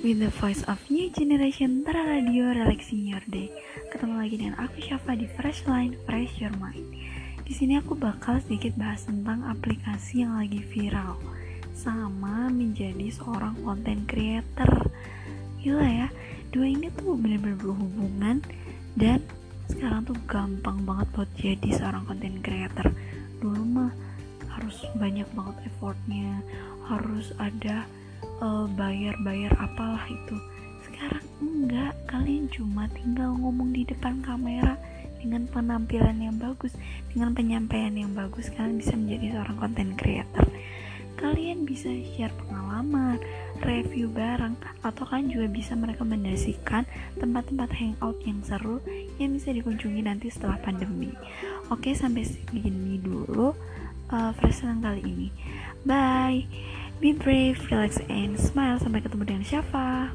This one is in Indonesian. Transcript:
with the voice of new generation Tara Radio Relaxing Your Day. Ketemu lagi dengan aku Syafa di Fresh Line Fresh Your Mind. Di sini aku bakal sedikit bahas tentang aplikasi yang lagi viral sama menjadi seorang content creator. Gila ya, dua ini tuh bener-bener berhubungan dan sekarang tuh gampang banget buat jadi seorang content creator. Dulu mah harus banyak banget effortnya, harus ada uh, bayar-bayar apalah itu. Sekarang enggak kalian cuma tinggal ngomong di depan kamera dengan penampilan yang bagus dengan penyampaian yang bagus kalian bisa menjadi seorang content creator. Kalian bisa share pengalaman review barang atau kan juga bisa merekomendasikan tempat-tempat hangout yang seru yang bisa dikunjungi nanti setelah pandemi. Oke sampai segini dulu uh, kali ini. Bye Be brave, relax, and smile. Sampai ketemu dengan Syafa.